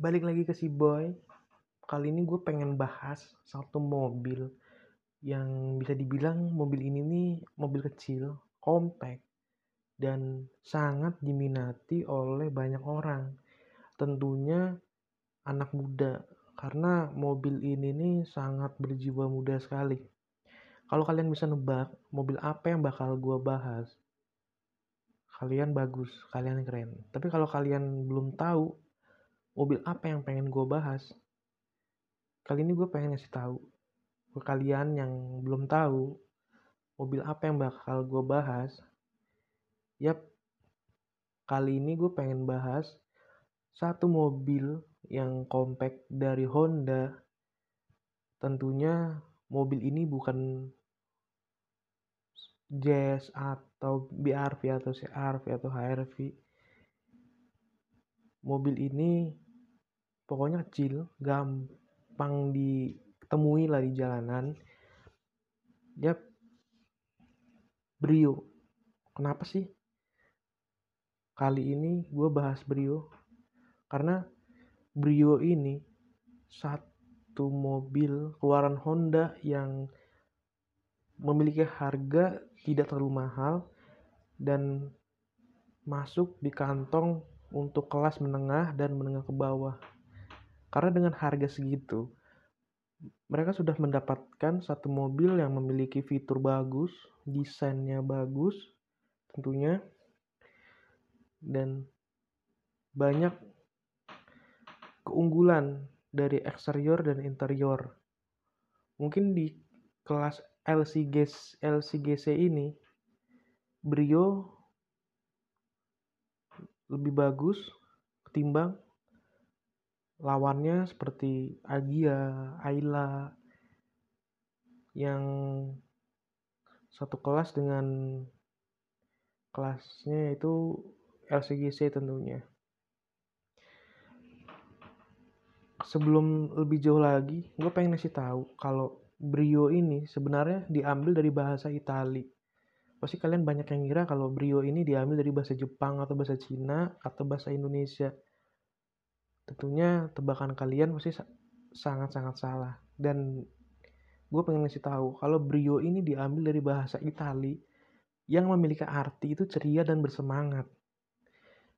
balik lagi ke si boy. Kali ini gue pengen bahas satu mobil yang bisa dibilang mobil ini nih mobil kecil compact dan sangat diminati oleh banyak orang. Tentunya anak muda karena mobil ini nih sangat berjiwa muda sekali. Kalau kalian bisa nebak mobil apa yang bakal gue bahas? Kalian bagus kalian keren. Tapi kalau kalian belum tahu mobil apa yang pengen gue bahas. Kali ini gue pengen ngasih tahu ke kalian yang belum tahu mobil apa yang bakal gue bahas. Yap. Kali ini gue pengen bahas satu mobil yang compact dari Honda. Tentunya mobil ini bukan Jazz atau BRV atau CRV atau HRV mobil ini pokoknya kecil gampang ditemui lah di jalanan. Ya Brio. Kenapa sih? Kali ini gue bahas Brio. Karena Brio ini satu mobil keluaran Honda yang memiliki harga tidak terlalu mahal dan masuk di kantong untuk kelas menengah dan menengah ke bawah. Karena dengan harga segitu, mereka sudah mendapatkan satu mobil yang memiliki fitur bagus, desainnya bagus tentunya, dan banyak keunggulan dari eksterior dan interior. Mungkin di kelas LCGC, LCGC ini, Brio lebih bagus ketimbang lawannya seperti Agia, Ayla yang satu kelas dengan kelasnya itu LCGC tentunya. Sebelum lebih jauh lagi, gue pengen ngasih tahu kalau Brio ini sebenarnya diambil dari bahasa Italia pasti kalian banyak yang ngira kalau brio ini diambil dari bahasa Jepang atau bahasa Cina atau bahasa Indonesia. Tentunya tebakan kalian pasti sangat-sangat salah. Dan gue pengen ngasih tahu kalau brio ini diambil dari bahasa Itali yang memiliki arti itu ceria dan bersemangat.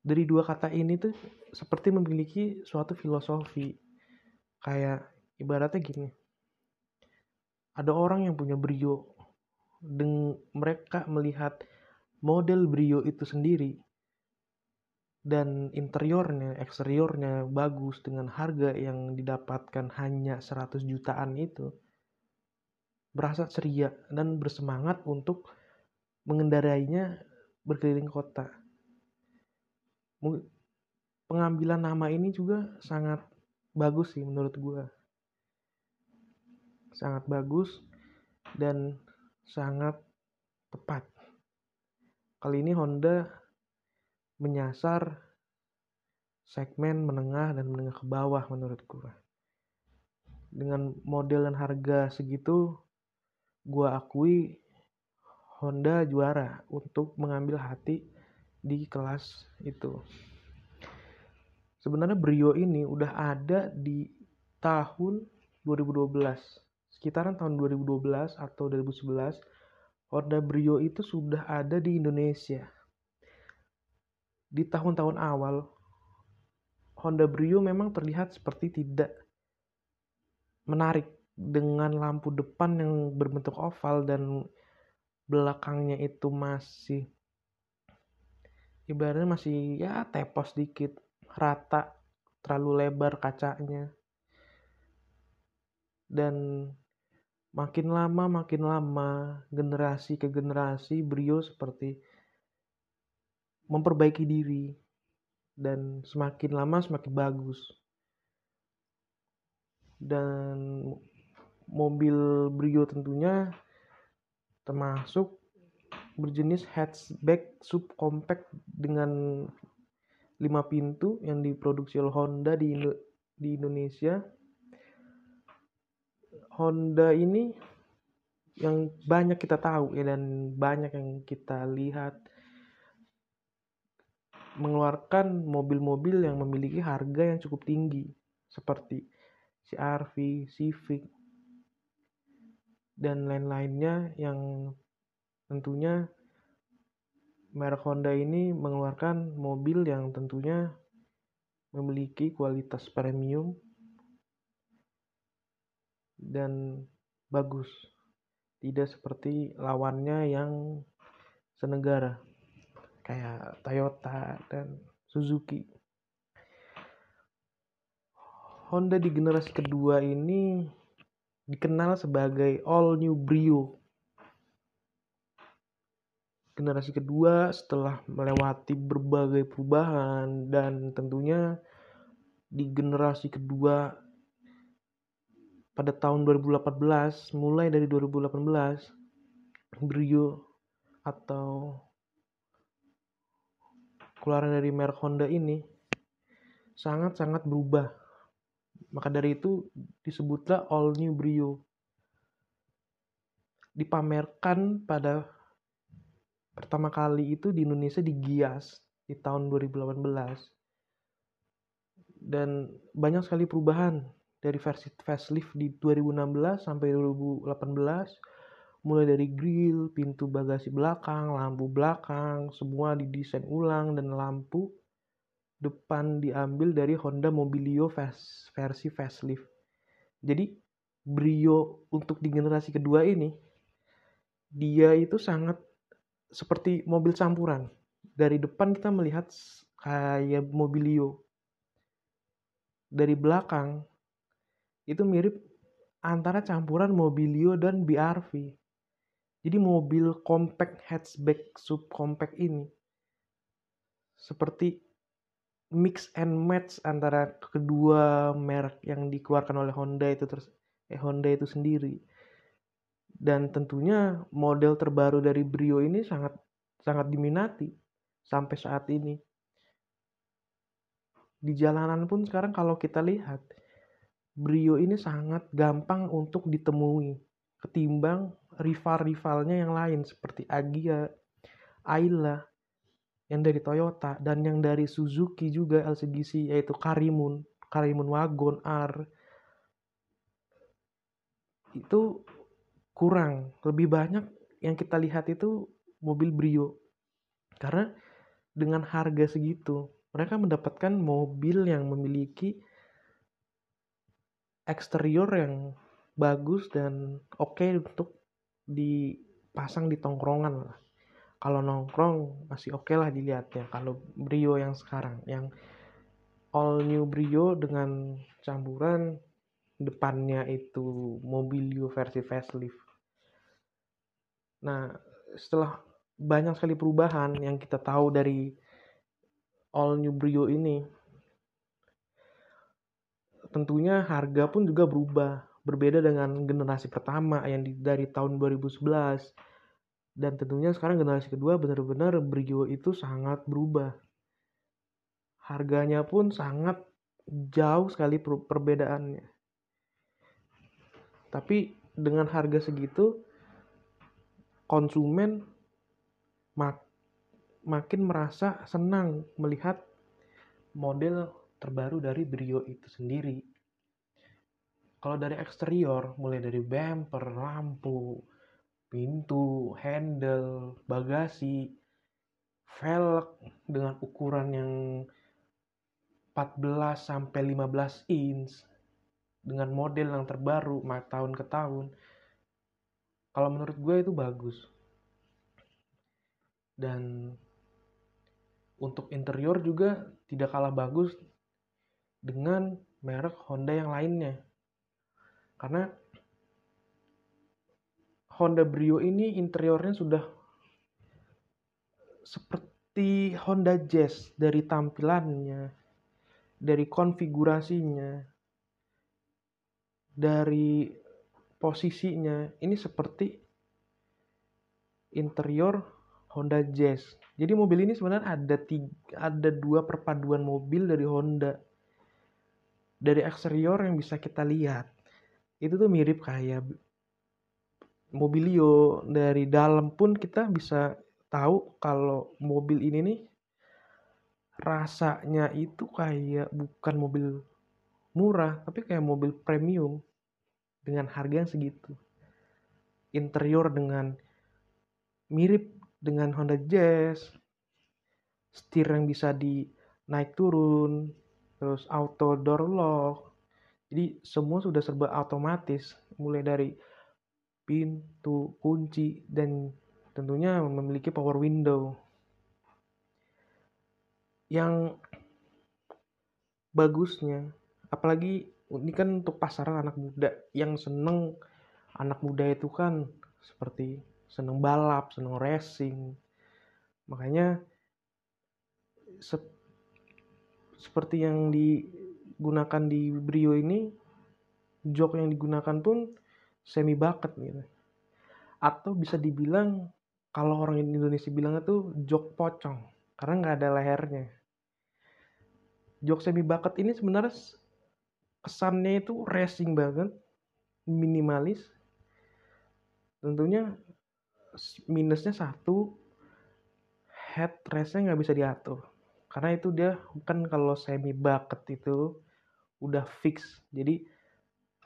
Dari dua kata ini tuh seperti memiliki suatu filosofi. Kayak ibaratnya gini. Ada orang yang punya brio deng mereka melihat model Brio itu sendiri dan interiornya, eksteriornya bagus dengan harga yang didapatkan hanya 100 jutaan itu berasa ceria dan bersemangat untuk mengendarainya berkeliling kota. Pengambilan nama ini juga sangat bagus sih menurut gue. Sangat bagus dan sangat tepat. Kali ini Honda menyasar segmen menengah dan menengah ke bawah menurut gue. Dengan model dan harga segitu, gue akui Honda juara untuk mengambil hati di kelas itu. Sebenarnya Brio ini udah ada di tahun 2012 sekitaran tahun 2012 atau 2011 Honda Brio itu sudah ada di Indonesia. Di tahun-tahun awal Honda Brio memang terlihat seperti tidak menarik dengan lampu depan yang berbentuk oval dan belakangnya itu masih ibaratnya masih ya tepos dikit rata terlalu lebar kacanya. Dan makin lama makin lama generasi ke generasi Brio seperti memperbaiki diri dan semakin lama semakin bagus. Dan mobil Brio tentunya termasuk berjenis hatchback subcompact dengan 5 pintu yang diproduksi oleh Honda di, Indo di Indonesia. Honda ini yang banyak kita tahu ya dan banyak yang kita lihat mengeluarkan mobil-mobil yang memiliki harga yang cukup tinggi seperti CR-V, Civic, dan lain-lainnya yang tentunya merek Honda ini mengeluarkan mobil yang tentunya memiliki kualitas premium dan bagus. Tidak seperti lawannya yang senegara kayak Toyota dan Suzuki. Honda di generasi kedua ini dikenal sebagai all new Brio. Generasi kedua setelah melewati berbagai perubahan dan tentunya di generasi kedua pada tahun 2018 mulai dari 2018 Brio atau keluaran dari merek Honda ini sangat-sangat berubah. Maka dari itu disebutlah all new Brio. Dipamerkan pada pertama kali itu di Indonesia di Gias di tahun 2018 dan banyak sekali perubahan dari versi facelift di 2016 sampai 2018 mulai dari grill, pintu bagasi belakang, lampu belakang, semua didesain ulang dan lampu depan diambil dari Honda Mobilio versi facelift. Jadi Brio untuk di generasi kedua ini dia itu sangat seperti mobil campuran. Dari depan kita melihat kayak Mobilio. Dari belakang itu mirip antara campuran Mobilio dan BRV. Jadi mobil compact hatchback subcompact ini seperti mix and match antara kedua merek yang dikeluarkan oleh Honda itu terus eh Honda itu sendiri. Dan tentunya model terbaru dari Brio ini sangat sangat diminati sampai saat ini. Di jalanan pun sekarang kalau kita lihat Brio ini sangat gampang untuk ditemui ketimbang rival-rivalnya yang lain seperti Agia, Ayla yang dari Toyota dan yang dari Suzuki juga LCGC yaitu Karimun, Karimun Wagon R itu kurang, lebih banyak yang kita lihat itu mobil Brio. Karena dengan harga segitu, mereka mendapatkan mobil yang memiliki eksterior yang bagus dan oke okay untuk dipasang di tongkrongan lah. Kalau nongkrong masih oke okay lah dilihatnya. Kalau Brio yang sekarang, yang all new Brio dengan campuran depannya itu Mobilio versi facelift. Nah, setelah banyak sekali perubahan yang kita tahu dari all new Brio ini, tentunya harga pun juga berubah berbeda dengan generasi pertama yang di, dari tahun 2011 dan tentunya sekarang generasi kedua benar-benar Brio itu sangat berubah. Harganya pun sangat jauh sekali per perbedaannya. Tapi dengan harga segitu konsumen mak makin merasa senang melihat model terbaru dari Brio itu sendiri. Kalau dari eksterior, mulai dari bumper, lampu, pintu, handle, bagasi, velg dengan ukuran yang 14 sampai 15 inch dengan model yang terbaru tahun ke tahun. Kalau menurut gue itu bagus. Dan untuk interior juga tidak kalah bagus dengan merek Honda yang lainnya. Karena Honda Brio ini interiornya sudah seperti Honda Jazz dari tampilannya, dari konfigurasinya, dari posisinya. Ini seperti interior Honda Jazz. Jadi mobil ini sebenarnya ada tiga, ada dua perpaduan mobil dari Honda dari eksterior yang bisa kita lihat itu tuh mirip kayak mobilio. Dari dalam pun kita bisa tahu kalau mobil ini nih rasanya itu kayak bukan mobil murah tapi kayak mobil premium dengan harga yang segitu. Interior dengan mirip dengan Honda Jazz. Setir yang bisa di naik turun. Terus auto door lock jadi semua sudah serba otomatis mulai dari pintu kunci dan tentunya memiliki power window. Yang bagusnya apalagi ini kan untuk pasaran anak muda yang seneng anak muda itu kan seperti seneng balap seneng racing. Makanya se seperti yang digunakan di Brio ini jok yang digunakan pun semi bucket gitu. Atau bisa dibilang kalau orang Indonesia bilangnya tuh jok pocong karena nggak ada lehernya. Jok semi bucket ini sebenarnya kesannya itu racing banget minimalis. Tentunya minusnya satu headrestnya nggak bisa diatur. Karena itu dia kan kalau semi bucket itu udah fix. Jadi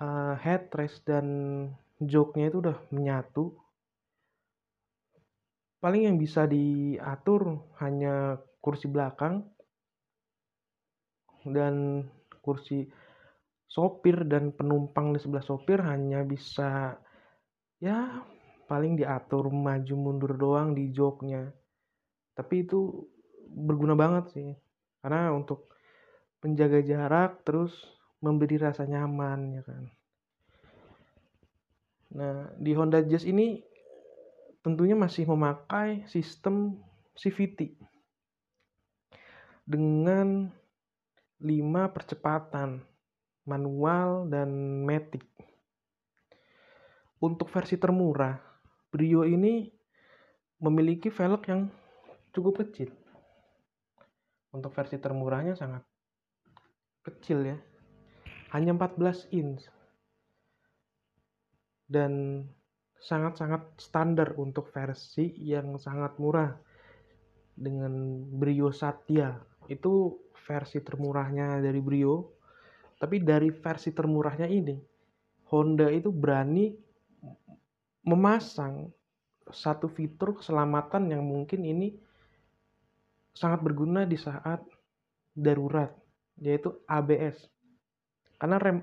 uh, headrest dan joknya itu udah menyatu. Paling yang bisa diatur hanya kursi belakang dan kursi sopir dan penumpang di sebelah sopir hanya bisa ya paling diatur maju mundur doang di joknya tapi itu berguna banget sih. Karena untuk menjaga jarak terus memberi rasa nyaman ya kan nah di Honda Jazz ini tentunya masih memakai sistem CVT dengan 5 percepatan manual dan matic. Untuk versi termurah, Brio ini memiliki velg yang cukup kecil. Untuk versi termurahnya sangat kecil ya. Hanya 14 inch. Dan sangat-sangat standar untuk versi yang sangat murah dengan Brio Satya itu versi termurahnya dari Brio tapi dari versi termurahnya ini Honda itu berani memasang satu fitur keselamatan yang mungkin ini sangat berguna di saat darurat yaitu ABS karena rem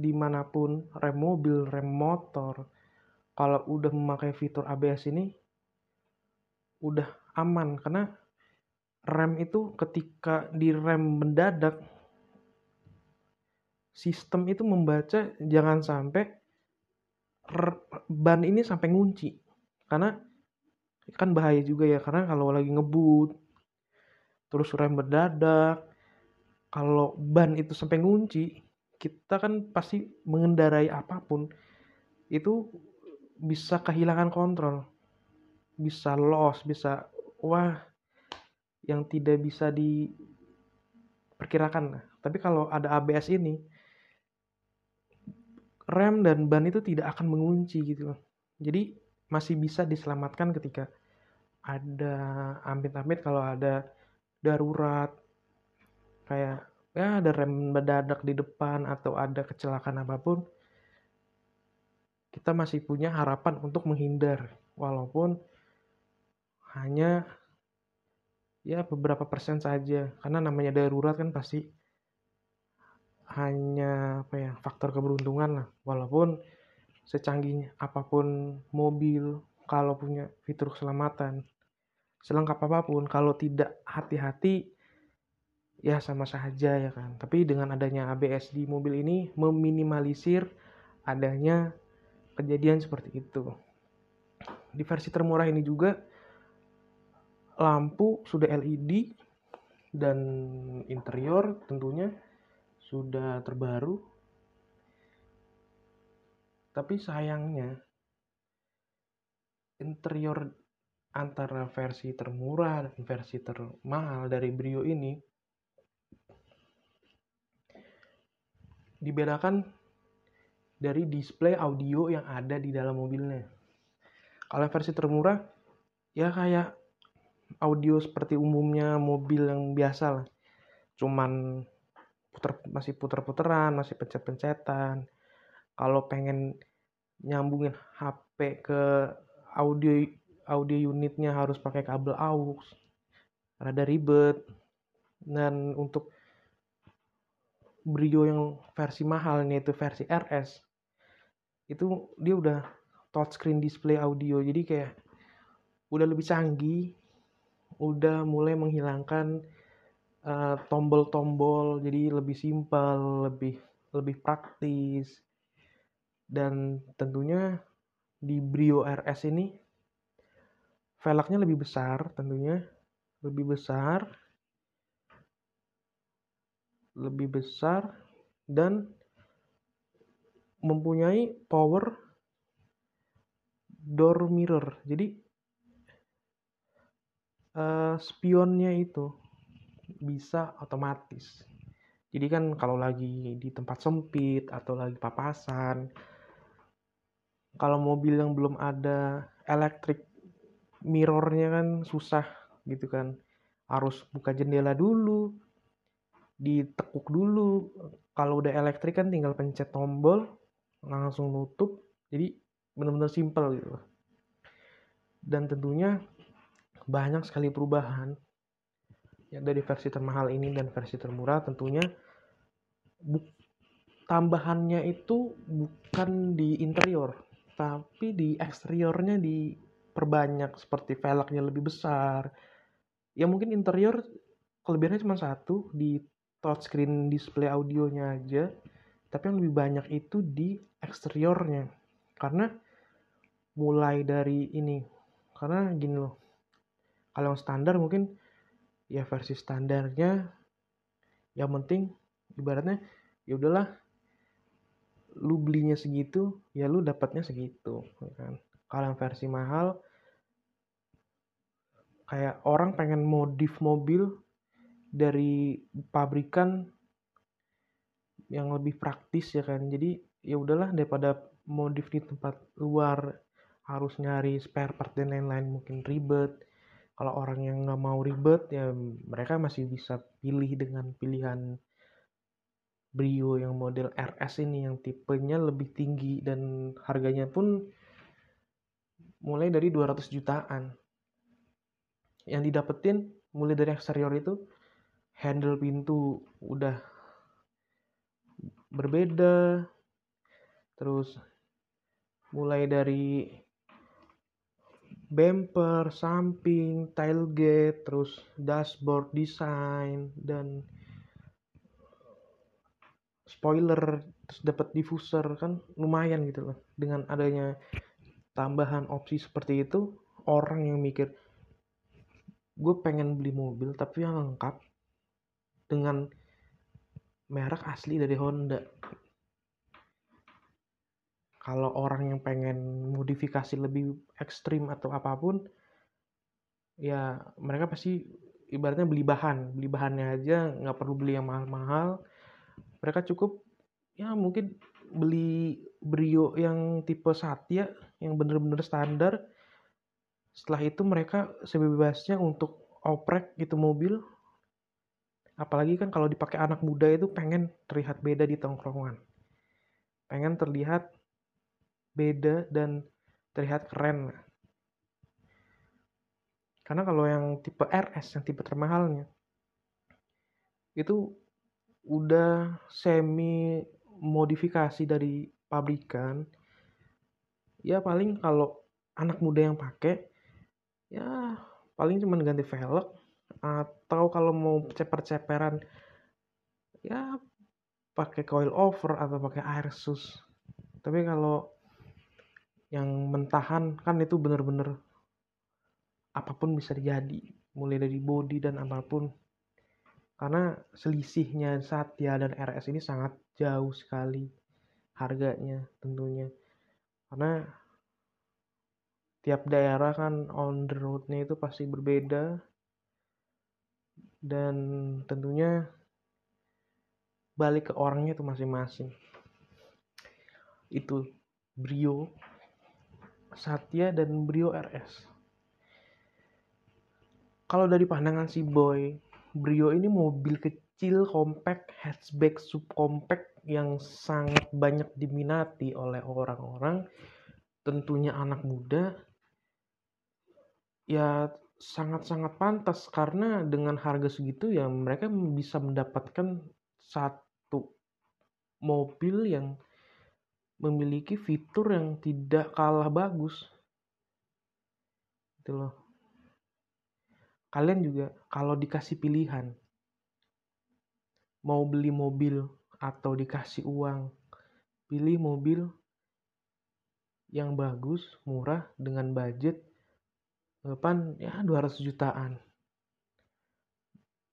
di mana pun rem mobil rem motor kalau udah memakai fitur ABS ini udah aman. Karena rem itu ketika di rem mendadak sistem itu membaca jangan sampai ban ini sampai ngunci. Karena kan bahaya juga ya karena kalau lagi ngebut terus rem mendadak kalau ban itu sampai ngunci kita kan pasti mengendarai apa pun itu bisa kehilangan kontrol bisa loss bisa wah yang tidak bisa diperkirakan. Tapi kalau ada ABS ini, rem dan ban itu tidak akan mengunci gitu Jadi masih bisa diselamatkan ketika ada amit-amit kalau ada darurat kayak ya ada rem mendadak di depan atau ada kecelakaan apa pun kita masih punya harapan untuk menghindar. Walaupun hanya ya beberapa persen saja. Karena namanya darurat kan pasti hanya apa ya faktor keberuntungan lah. Walaupun secanggih apa pun mobil kalau punya fitur keselamatan selengkap apa pun kalau tidak hati-hati ya sama saja ya kan. Tapi dengan adanya ABS di mobil ini meminimalisir adanya kejadian seperti itu. Di versi termurah ini juga lampu sudah LED dan interior tentunya sudah terbaru. Tapi sayangnya interior antara versi termurah dan versi termahal dari Brio ini dibedakan dari display audio yang ada di dalam mobilnya. Kalau versi termurah ya kayak audio seperti umumnya mobil yang biasa lah. Cuman puter masih puter-puteran masih pencet-pencetan. Kalau pengen nyambungin HP ke audio audio unitnya harus pakai kabel aux. Rada ribet. Dan untuk Brio yang versi mahal yaitu versi RS itu dia udah touchscreen display audio. Jadi kayak udah lebih canggih udah mulai menghilangkan tombol tombol-tombol. Jadi lebih simpel lebih lebih praktis. Dan tentunya di Brio RS ini velgnya lebih besar tentunya lebih besar lebih besar dan mempunyai power door mirror. Jadi uh, spionnya itu bisa otomatis. Jadi kan kalau lagi di tempat sempit atau lagi papasan kalau mobil yang belum ada elektrik mirrornya kan susah gitu kan. Harus buka jendela dulu ditekuk dulu. Kalau udah elektrik kan tinggal pencet tombol langsung nutup. Jadi benar-benar simpel gitu. Dan tentunya banyak sekali perubahan. Ya dari versi termahal ini dan versi termurah tentunya tambahannya itu bukan di interior tapi di eksteriornya diperbanyak seperti velgnya lebih besar. Ya mungkin interior kelebihannya cuma satu di touchscreen display audionya aja tapi yang lebih banyak itu di eksteriornya. Karena mulai dari ini karena gini loh kalau yang standar mungkin ya versi standarnya yang penting ibaratnya ya udahlah lu belinya segitu ya lu dapatnya segitu ya kan. Kalau yang versi mahal kayak orang pengen modif mobil dari pabrikan yang lebih praktis ya kan jadi ya udahlah daripada modif di tempat luar harus nyari spare part dan lain-lain mungkin ribet kalau orang yang nggak mau ribet ya mereka masih bisa pilih dengan pilihan Brio yang model RS ini yang tipenya lebih tinggi dan harganya pun mulai dari 200 jutaan. Yang didapetin mulai dari eksterior itu handle pintu udah berbeda. Terus mulai dari bumper, samping, tailgate, terus dashboard design dan spoiler terus dapat diffuser kan lumayan gitu loh dengan adanya tambahan opsi seperti itu orang yang mikir gue pengen beli mobil tapi yang lengkap dengan merek asli dari Honda. Kalau orang yang pengen modifikasi lebih ekstrim atau apa pun ya mereka pasti ibaratnya beli bahan. Beli bahannya aja nggak perlu beli yang mahal-mahal. Mereka cukup ya mungkin beli Brio yang tipe Satya yang bener-bener standar. Setelah itu mereka sebebasnya untuk oprek gitu mobil apalagi kan kalau dipakai anak muda itu pengen terlihat beda di tongkrongan. Pengen terlihat beda dan terlihat keren. Karena kalau yang tipe RS yang tipe termahalnya itu udah semi modifikasi dari pabrikan. Ya paling kalau anak muda yang pakai ya paling cuma ganti velg atau kalau mau ceper-ceperan ya pakai coil over atau pakai air sus. Tapi kalau yang mentahan kan itu bener-bener apa pun bisa terjadi mulai dari body dan apa pun. Karena selisihnya Satya dan RS ini sangat jauh sekali harganya tentunya. Karena tiap daerah kan on the roadnya itu pasti berbeda dan tentunya balik ke orangnya itu masing-masing. Itu Brio Satya dan Brio RS kalau dari pandangan si boy Brio ini mobil kecil compact hatchback subcompact yang sangat banyak diminati oleh orang-orang. Tentunya anak muda. Ya sangat-sangat pantas karena dengan harga segitu ya mereka bisa mendapatkan satu mobil yang memiliki fitur yang tidak kalah bagus. Gitu loh. Kalian juga kalau dikasih pilihan mau beli mobil atau dikasih uang pilih mobil yang bagus murah dengan budget depan ya 200 jutaan.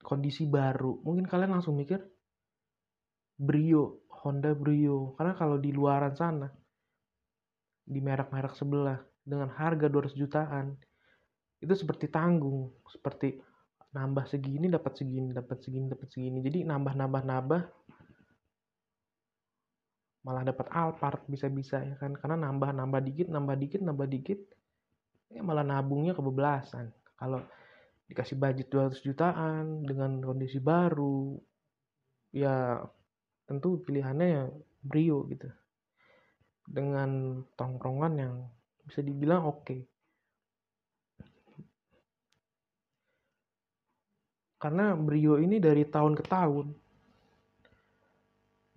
Kondisi baru. Mungkin kalian langsung mikir Brio Honda Brio. Karena kalau di luaran sana di merek-merek sebelah dengan harga 200 jutaan itu seperti tanggung. Seperti nambah segini dapat segini dapat segini dapat segini. Jadi nambah nambah nambah malah dapat Alphard bisa-bisa ya kan? Karena nambah nambah dikit nambah dikit nambah dikit ya malah nabungnya kebebelasan kalau dikasih budget 200 jutaan dengan kondisi baru ya tentu pilihannya ya Brio gitu dengan tongkrongan yang bisa dibilang oke okay. karena Brio ini dari tahun ke tahun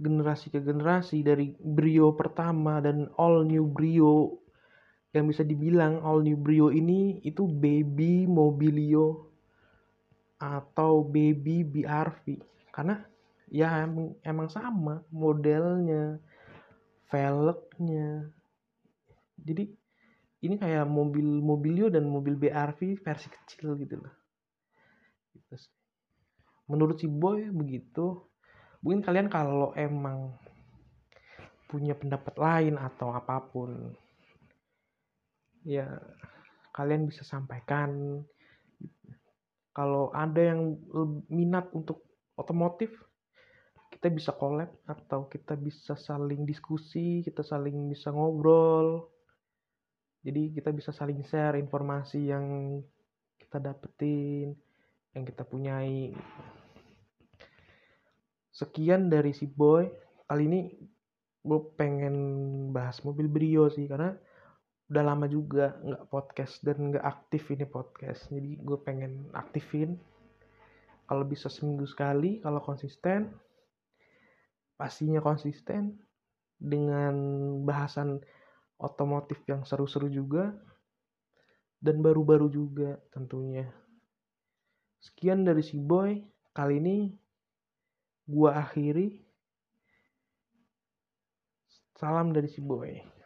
generasi ke generasi dari Brio pertama dan all new Brio yang bisa dibilang all new Brio ini itu baby mobilio atau baby BRV karena ya emang, emang sama modelnya velgnya. Jadi ini kayak mobil mobilio dan mobil BRV versi kecil gitu loh. Gitu menurut si boy begitu. Mungkin kalian kalau emang punya pendapat lain atau apa pun ya kalian bisa sampaikan. Kalau ada yang minat untuk otomotif kita bisa collab atau kita bisa saling diskusi kita saling bisa ngobrol. Jadi kita bisa saling share informasi yang kita dapetin yang kita punyai. Sekian dari si boy. Kali ini gue pengen bahas mobil Brio sih karena udah lama juga nggak podcast dan nggak aktif ini podcast. Jadi gue pengen aktifin. Kalau bisa seminggu sekali kalau konsisten pastinya konsisten dengan bahasan otomotif yang seru-seru juga dan baru-baru juga tentunya. Sekian dari si boy. Kali ini gua akhiri. Salam dari si boy